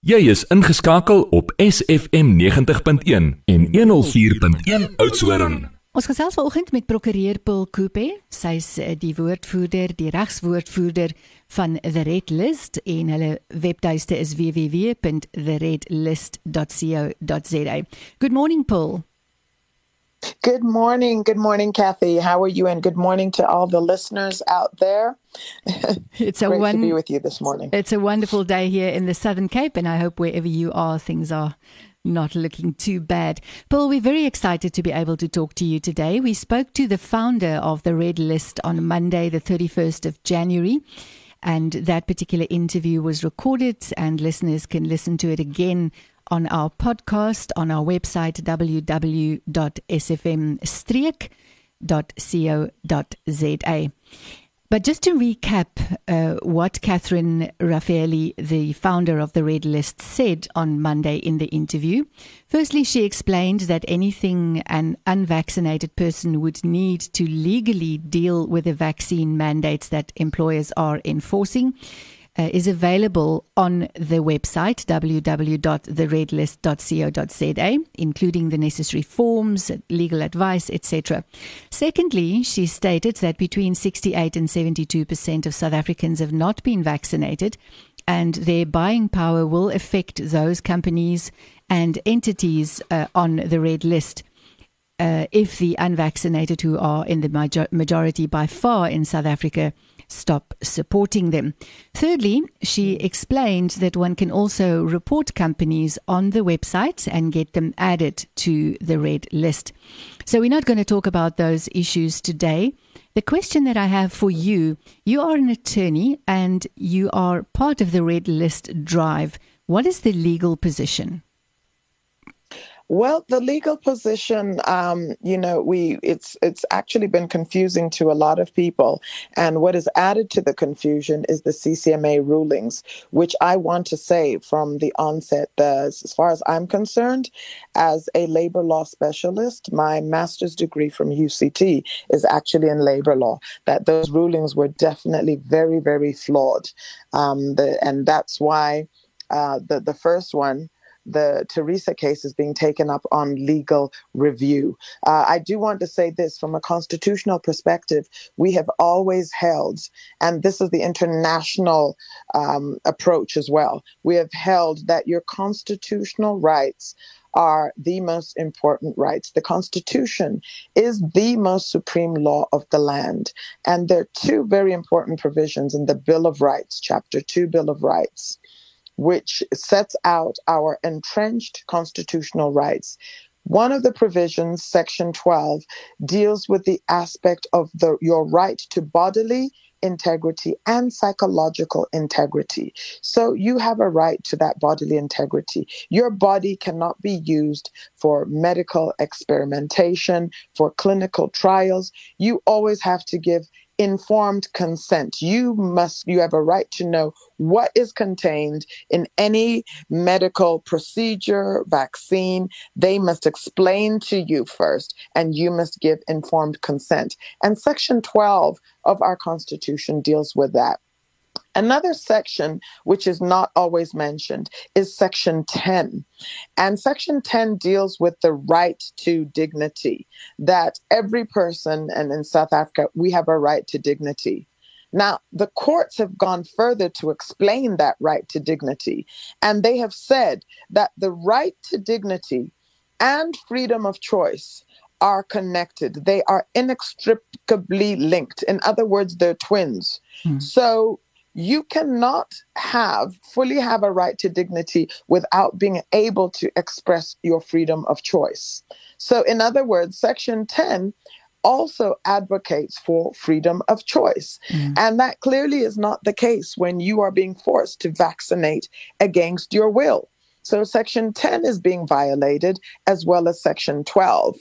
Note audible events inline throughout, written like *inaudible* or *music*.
Jy is ingeskakel op SFM 90.1 en 104.1 Oudtshoorn. Ons gesels vanoggend met prokureur Paul Coupe. Sy's eh, die woordvoerder, die regswoordvoerder van The Red List en hulle webtuiste is www.theredlist.co.za. Good morning Paul. Good morning. Good morning, Kathy. How are you? And good morning to all the listeners out there. *laughs* It's a Great one, to be with you this morning. It's a wonderful day here in the Southern Cape, and I hope wherever you are, things are not looking too bad. Pearl, we're very excited to be able to talk to you today. We spoke to the founder of the Red List on Monday, the 31st of January. And that particular interview was recorded, and listeners can listen to it again on our podcast on our website www.sfm-streak.co.za. But just to recap uh, what Catherine Raffaelli, the founder of the Red List, said on Monday in the interview. Firstly, she explained that anything an unvaccinated person would need to legally deal with the vaccine mandates that employers are enforcing uh, is available on the website www.theredlist.co.za, including the necessary forms, legal advice, etc. Secondly, she stated that between 68 and 72 percent of South Africans have not been vaccinated, and their buying power will affect those companies and entities uh, on the red list. Uh, if the unvaccinated, who are in the major- majority by far in South Africa, stop supporting them. Thirdly, she hmm. explained that one can also report companies on the website and get them added to the red list. So we're not going to talk about those issues today. The question that I have for you you are an attorney and you are part of the red list drive. What is the legal position? Well, the legal position, um, you know, we it's it's actually been confusing to a lot of people, and what is added to the confusion is the CCMA rulings, which I want to say from the onset, as far as I'm concerned, as a labor law specialist, my master's degree from UCT is actually in labor law. That those rulings were definitely very, very flawed, um, the, and that's why uh, the the first one the Teresa case is being taken up on legal review. Uh, I do want to say this from a constitutional perspective, we have always held, and this is the international um, approach as well, we have held that your constitutional rights are the most important rights. The Constitution is the most supreme law of the land. And there are two very important provisions in the Bill of Rights, Chapter 2 Bill of Rights which sets out our entrenched constitutional rights. One of the provisions, Section 12, deals with the aspect of the, your right to bodily integrity and psychological integrity. So you have a right to that bodily integrity. Your body cannot be used for medical experimentation, for clinical trials. You always have to give informed consent. You must, you have a right to know what is contained in any medical procedure, vaccine. They must explain to you first, and you must give informed consent. And Section 12 of our Constitution deals with that. Another section, which is not always mentioned, is Section 10. And Section 10 deals with the right to dignity, that every person, and in South Africa, we have a right to dignity. Now, the courts have gone further to explain that right to dignity, and they have said that the right to dignity and freedom of choice are connected. They are inextricably linked. In other words, they're twins. Hmm. So you cannot have fully have a right to dignity without being able to express your freedom of choice. So, in other words, Section 10 also advocates for freedom of choice. Mm. And that clearly is not the case when you are being forced to vaccinate against your will. So, Section 10 is being violated as well as Section 12.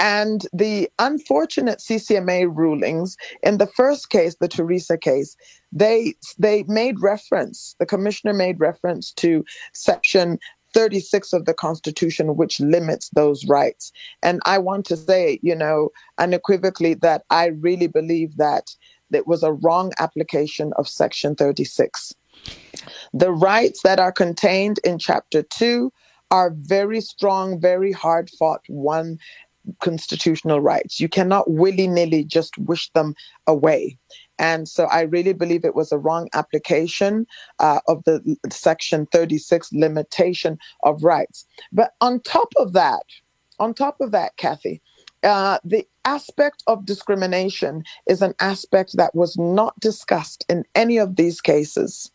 And the unfortunate CCMA rulings in the first case, the Teresa case, they they made reference, the commissioner made reference to section 36 of the Constitution, which limits those rights. And I want to say, you know, unequivocally that I really believe that it was a wrong application of Section 36. The rights that are contained in Chapter 2 are very strong, very hard fought, one constitutional rights. You cannot willy nilly just wish them away. And so I really believe it was a wrong application uh, of the Section 36 limitation of rights. But on top of that, on top of that, Kathy, uh, the aspect of discrimination is an aspect that was not discussed in any of these cases.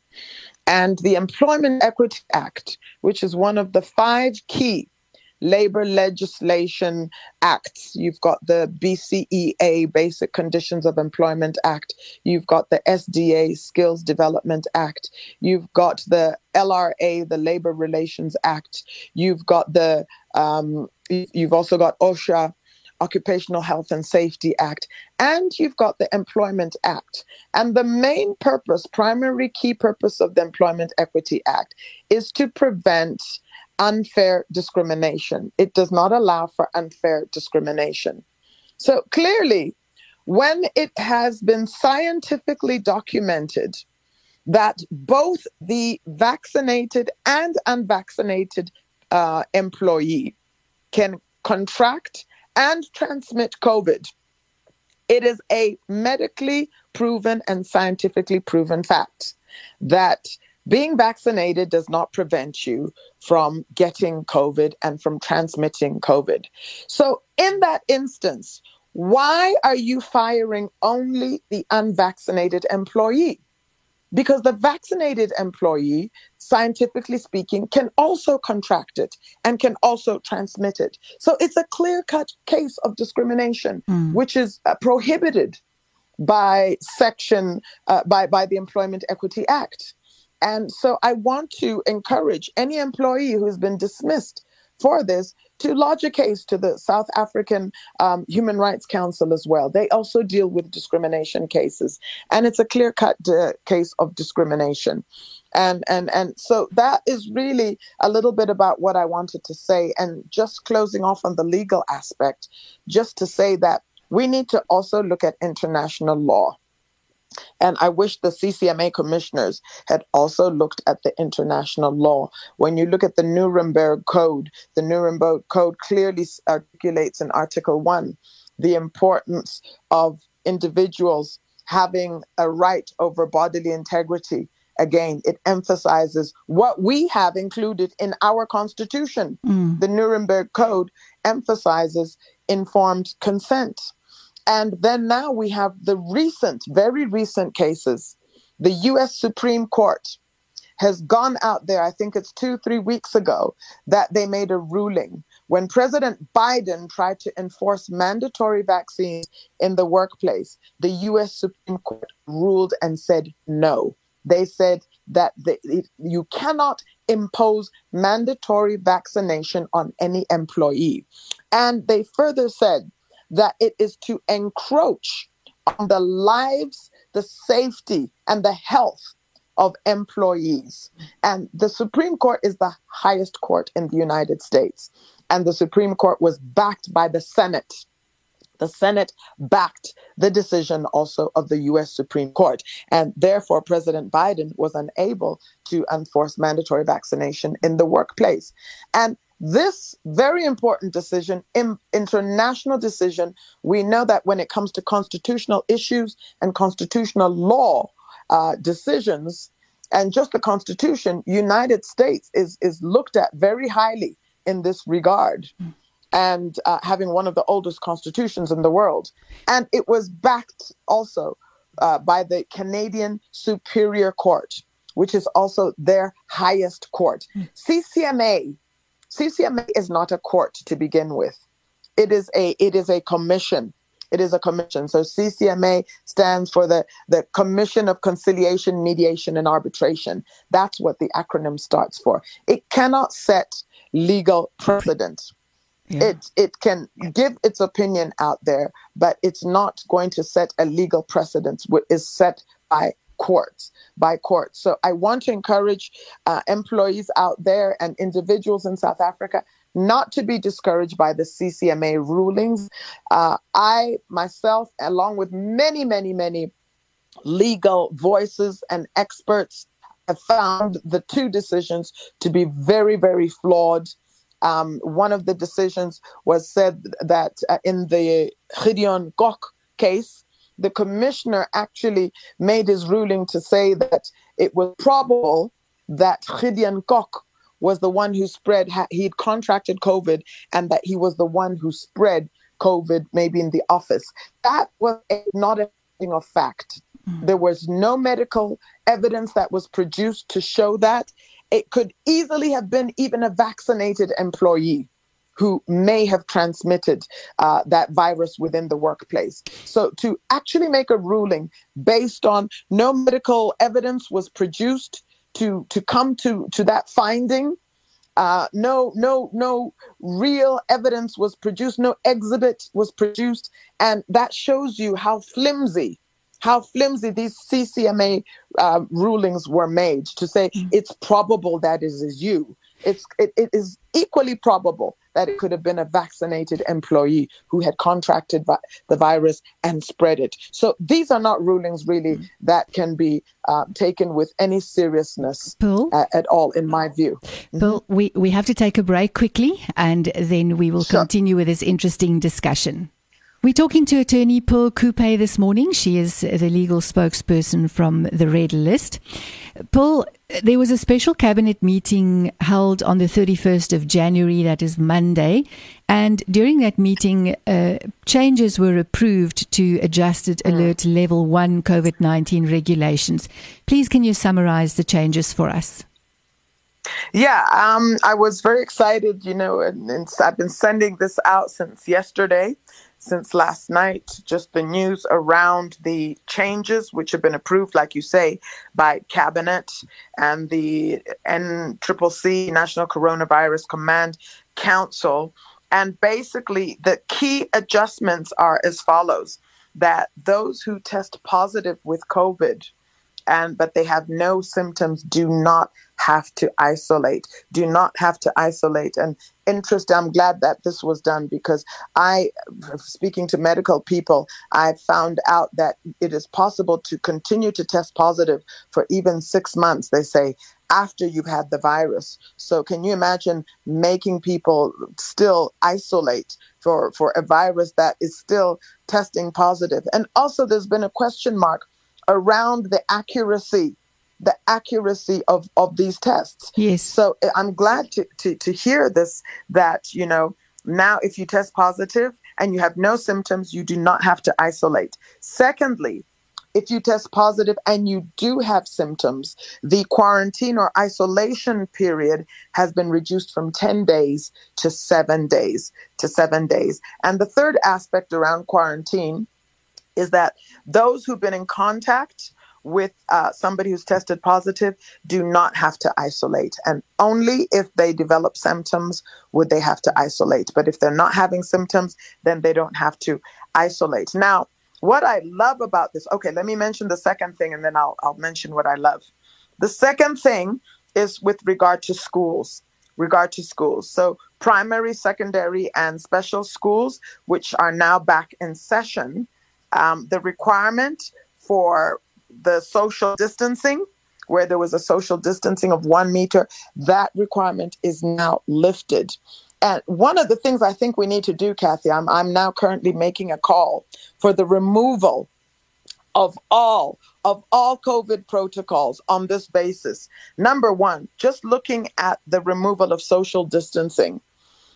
And the Employment Equity Act, which is one of the five key labor legislation acts. You've got the BCEA, Basic Conditions of Employment Act. You've got the SDA, Skills Development Act. You've got the LRA, the Labor Relations Act. You've got the, um, you've also got OSHA, Occupational Health and Safety Act, and you've got the Employment Act. And the main purpose, primary key purpose of the Employment Equity Act is to prevent unfair discrimination. It does not allow for unfair discrimination. So clearly, when it has been scientifically documented that both the vaccinated and unvaccinated uh, employee can contract and transmit COVID, it is a medically proven and scientifically proven fact that being vaccinated does not prevent you from getting COVID and from transmitting COVID. So, in that instance, why are you firing only the unvaccinated employee? Because the vaccinated employee, scientifically speaking, can also contract it and can also transmit it. So it's a clear cut case of discrimination, mm. which is uh, prohibited by section uh, by by the Employment Equity Act. And so I want to encourage any employee who's been dismissed for this to lodge a case to the South African um, Human Rights Council as well. They also deal with discrimination cases, and it's a clear cut uh, case of discrimination. And, and, and so that is really a little bit about what I wanted to say. And just closing off on the legal aspect, just to say that we need to also look at international law. And I wish the CCMA commissioners had also looked at the international law. When you look at the Nuremberg Code, the Nuremberg Code clearly articulates in Article 1 the importance of individuals having a right over bodily integrity. Again, it emphasizes what we have included in our Constitution. Mm. The Nuremberg Code emphasizes informed consent. And then now we have the recent, very recent cases. The US Supreme Court has gone out there, I think it's two, three weeks ago, that they made a ruling when President Biden tried to enforce mandatory vaccines in the workplace. The US Supreme Court ruled and said no. They said that the, it, you cannot impose mandatory vaccination on any employee. And they further said that it is to encroach on the lives, the safety, and the health of employees. And the Supreme Court is the highest court in the United States. And the Supreme Court was backed by the Senate. The Senate backed the decision also of the US Supreme Court. And therefore, President Biden was unable to enforce mandatory vaccination in the workplace. And this very important decision, international decision, we know that when it comes to constitutional issues and constitutional law uh, decisions, and just the Constitution, United States is is looked at very highly in this regard, and uh, having one of the oldest constitutions in the world, and it was backed also uh, by the Canadian Superior Court, which is also their highest court. Hmm. CCMA CCMA is not a court to begin with. It is a it is a commission. It is a commission. So CCMA stands for the, the Commission of Conciliation, Mediation, and Arbitration. That's what the acronym starts for. It cannot set legal precedent. Yeah. It it can give its opinion out there, but it's not going to set a legal precedent. What is set by courts by courts. So I want to encourage uh, employees out there and individuals in South Africa not to be discouraged by the CCMA rulings. Uh, I myself, along with many, many, many legal voices and experts, have found the two decisions to be very, very flawed. Um, one of the decisions was said that uh, in the Gideon Kok case, the commissioner actually made his ruling to say that it was probable that Gideon Kok was the one who spread, he'd contracted COVID, and that he was the one who spread COVID maybe in the office. That was not a thing of fact. Mm. There was no medical evidence that was produced to show that. It could easily have been even a vaccinated employee who may have transmitted uh, that virus within the workplace. So to actually make a ruling based on no medical evidence was produced to to come to to that finding. Uh, no, no, no real evidence was produced. No exhibit was produced, and that shows you how flimsy how flimsy these CCMA uh, rulings were made to say mm-hmm. it's probable that it is you. It's it, it is equally probable that it could have been a vaccinated employee who had contracted vi- the virus and spread it. So these are not rulings really mm. that can be uh, taken with any seriousness uh, at all, in my view. Bill, mm-hmm. we, we have to take a break quickly and then we will sure. continue with this interesting discussion. We're talking to attorney Pearl Kupe this morning. She is the legal spokesperson from the Red List. Pearl, there was a special cabinet meeting held on the 31st of January, that is Monday, and during that meeting, uh, changes were approved to adjusted mm. alert level 1 COVID 19 regulations. Please, can you summarize the changes for us? Yeah, um, I was very excited, you know, and, and I've been sending this out since yesterday since last night, just the news around the changes which have been approved, like you say, by cabinet and the NCCC, National Coronavirus Command Council. And basically, the key adjustments are as follows that those who test positive with COVID and but they have no symptoms. Do not have to isolate. Do not have to isolate. And interest i'm glad that this was done because i speaking to medical people i found out that it is possible to continue to test positive for even six months they say after you've had the virus. So can you imagine making people still isolate for for a virus that is still testing positive? And also there's been a question mark around the accuracy the accuracy of of these tests. Yes. So eh, i'm glad to to, to hear this that you know now if you test positive and you have no symptoms you do not have to isolate. Secondly if you test positive and you do have symptoms, the quarantine or isolation period has been reduced from 10 days to seven days to seven days. And the third aspect around quarantine is that those who've been in contact with uh, somebody who's tested positive do not have to isolate. And only if they develop symptoms would they have to isolate. But if they're not having symptoms, then they don't have to isolate. Now, what I love about this, okay, let me mention the second thing and then I'll, I'll mention what I love. The second thing is with regard to schools. Regard to schools. So, primary, secondary, and special schools, which are now back in session, um, the requirement for the social distancing, where there was a social distancing of one meter, that requirement is now lifted. And one of the things I think we need to do, Kathy, I'm, I'm now currently making a call for the removal of all of all COVID protocols on this basis. Number one, just looking at the removal of social distancing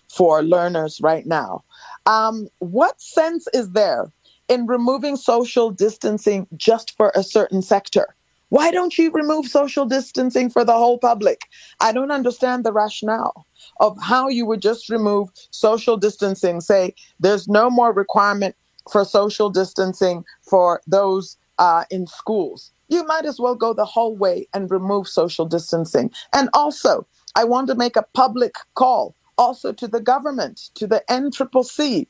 for learners right now. Um, what sense is there in removing social distancing just for a certain sector. Why don't you remove social distancing for the whole public? I don't understand the rationale of how you would just remove social distancing, say there's no more requirement for social distancing for those uh, in schools. You might as well go the whole way and remove social distancing. And also, I want to make a public call also to the government, to the NCCC,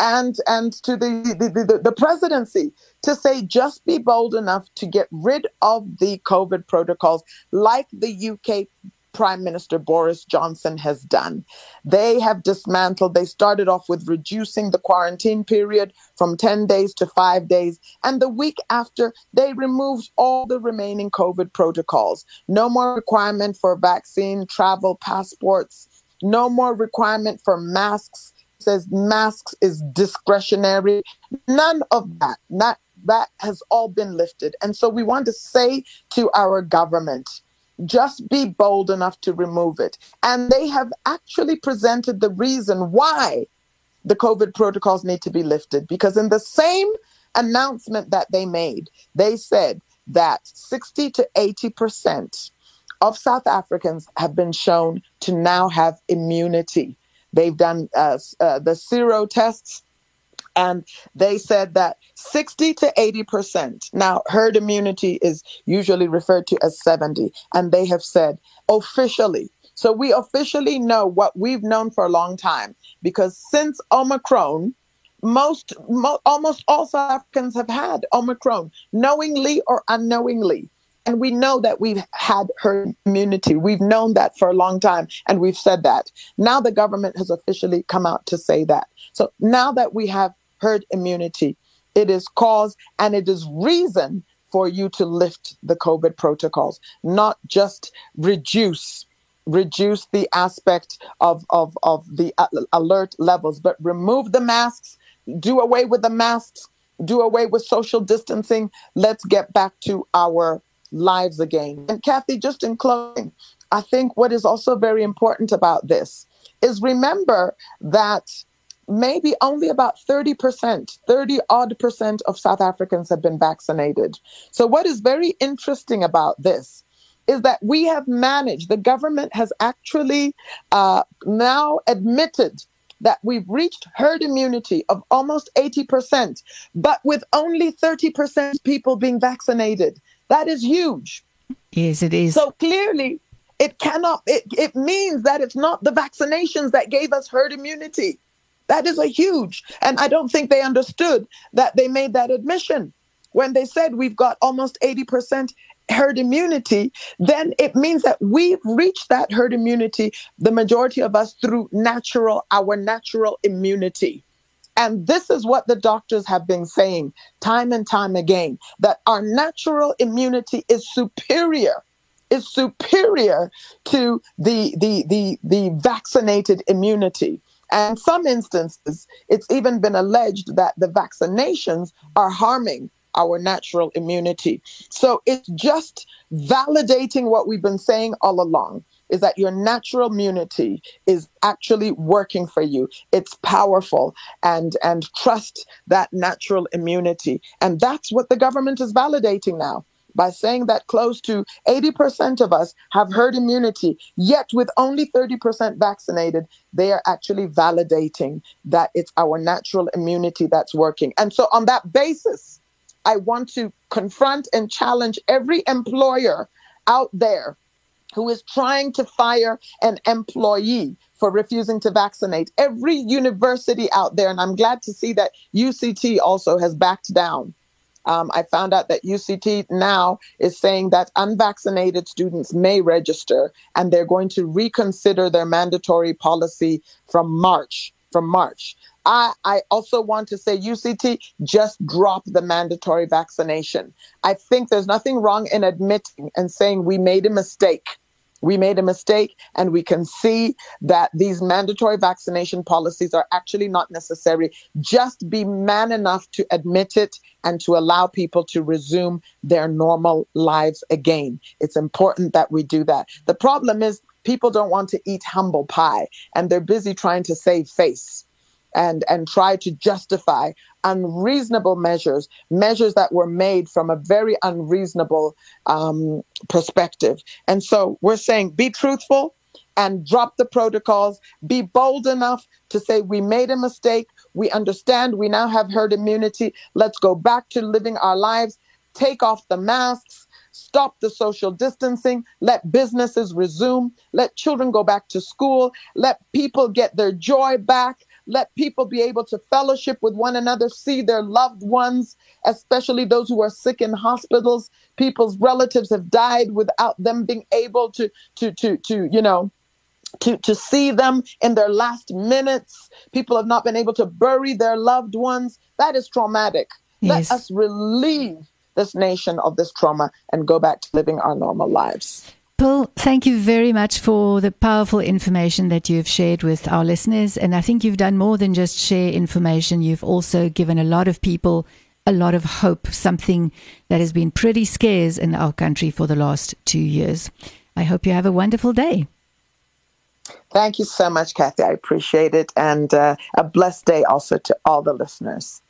and and to the, the, the, the presidency to say just be bold enough to get rid of the COVID protocols like the UK Prime Minister Boris Johnson has done. They have dismantled, they started off with reducing the quarantine period from 10 days to five days. And the week after, they removed all the remaining COVID protocols. No more requirement for vaccine, travel, passports, no more requirement for masks. Says masks is discretionary. None of that. Not that has all been lifted. And so we want to say to our government, just be bold enough to remove it. And they have actually presented the reason why the COVID protocols need to be lifted. Because in the same announcement that they made, they said that 60 to 80% of South Africans have been shown to now have immunity. They've done uh, uh, the sero tests and they said that 60 to 80%. Now, herd immunity is usually referred to as 70. And they have said officially. So we officially know what we've known for a long time because since Omicron, most, mo- almost all South Africans have had Omicron, knowingly or unknowingly. And we know that we've had herd immunity. We've known that for a long time, and we've said that. Now the government has officially come out to say that. So now that we have herd immunity. It is cause and it is reason for you to lift the COVID protocols, not just reduce reduce the aspect of, of, of the alert levels, but remove the masks, do away with the masks, do away with social distancing. Let's get back to our lives again. And Kathy, just in closing, I think what is also very important about this is remember that maybe only about 30%, 30 odd percent of South Africans have been vaccinated. So, what is very interesting about this is that we have managed, the government has actually uh, now admitted that we've reached herd immunity of almost 80%, but with only 30% people being vaccinated. That is huge. Yes, it is. So clearly, it cannot, it, it means that it's not the vaccinations that gave us herd immunity. That is a huge, and I don't think they understood that they made that admission. When they said we've got almost 80% herd immunity, then it means that we've reached that herd immunity, the majority of us, through natural, our natural immunity. And this is what the doctors have been saying time and time again that our natural immunity is superior is superior to the the the, the vaccinated immunity. And some instances, it's even been alleged that the vaccinations are harming our natural immunity. So it's just validating what we've been saying all along is that your natural immunity is actually working for you. It's powerful and and trust that natural immunity. And that's what the government is validating now by saying that close to 80% of us have herd immunity, yet with only 30% vaccinated, they are actually validating that it's our natural immunity that's working. And so, on that basis, I want to confront and challenge every employer out there who is trying to fire an employee for refusing to vaccinate. Every university out there, and I'm glad to see that UCT also has backed down um, I found out that UCT now is saying that unvaccinated students may register and they're going to reconsider their mandatory policy from March. From March. I, I also want to say, UCT, just drop the mandatory vaccination. I think there's nothing wrong in admitting and saying we made a mistake we made a mistake and we can see that these mandatory vaccination policies are actually not necessary. Just be man enough to admit it and to allow people to resume their normal lives again. It's important that we do that. The problem is people don't want to eat humble pie and they're busy trying to save face and and try to justify unreasonable measures, measures that were made from a very unreasonable um, perspective. And so we're saying be truthful and drop the protocols, be bold enough to say we made a mistake, we understand, we now have herd immunity, let's go back to living our lives, take off the masks. stop the social distancing, let businesses resume, let children go back to school, let people get their joy back, let people be able to fellowship with one another, see their loved ones, especially those who are sick in hospitals. People's relatives have died without them being able to, to, to, to, you know, to, to see them in their last minutes. People have not been able to bury their loved ones. That is traumatic. Yes. Let us relieve this nation of this trauma and go back to living our normal lives. Pearl, thank you very much for the powerful information that you've shared with our listeners. And I think you've done more than just share information. You've also given a lot of people a lot of hope, something that has been pretty scarce in our country for the last two years. I hope you have a wonderful day. Thank you so much, Kathy. I appreciate it. And uh, a blessed day also to all the listeners.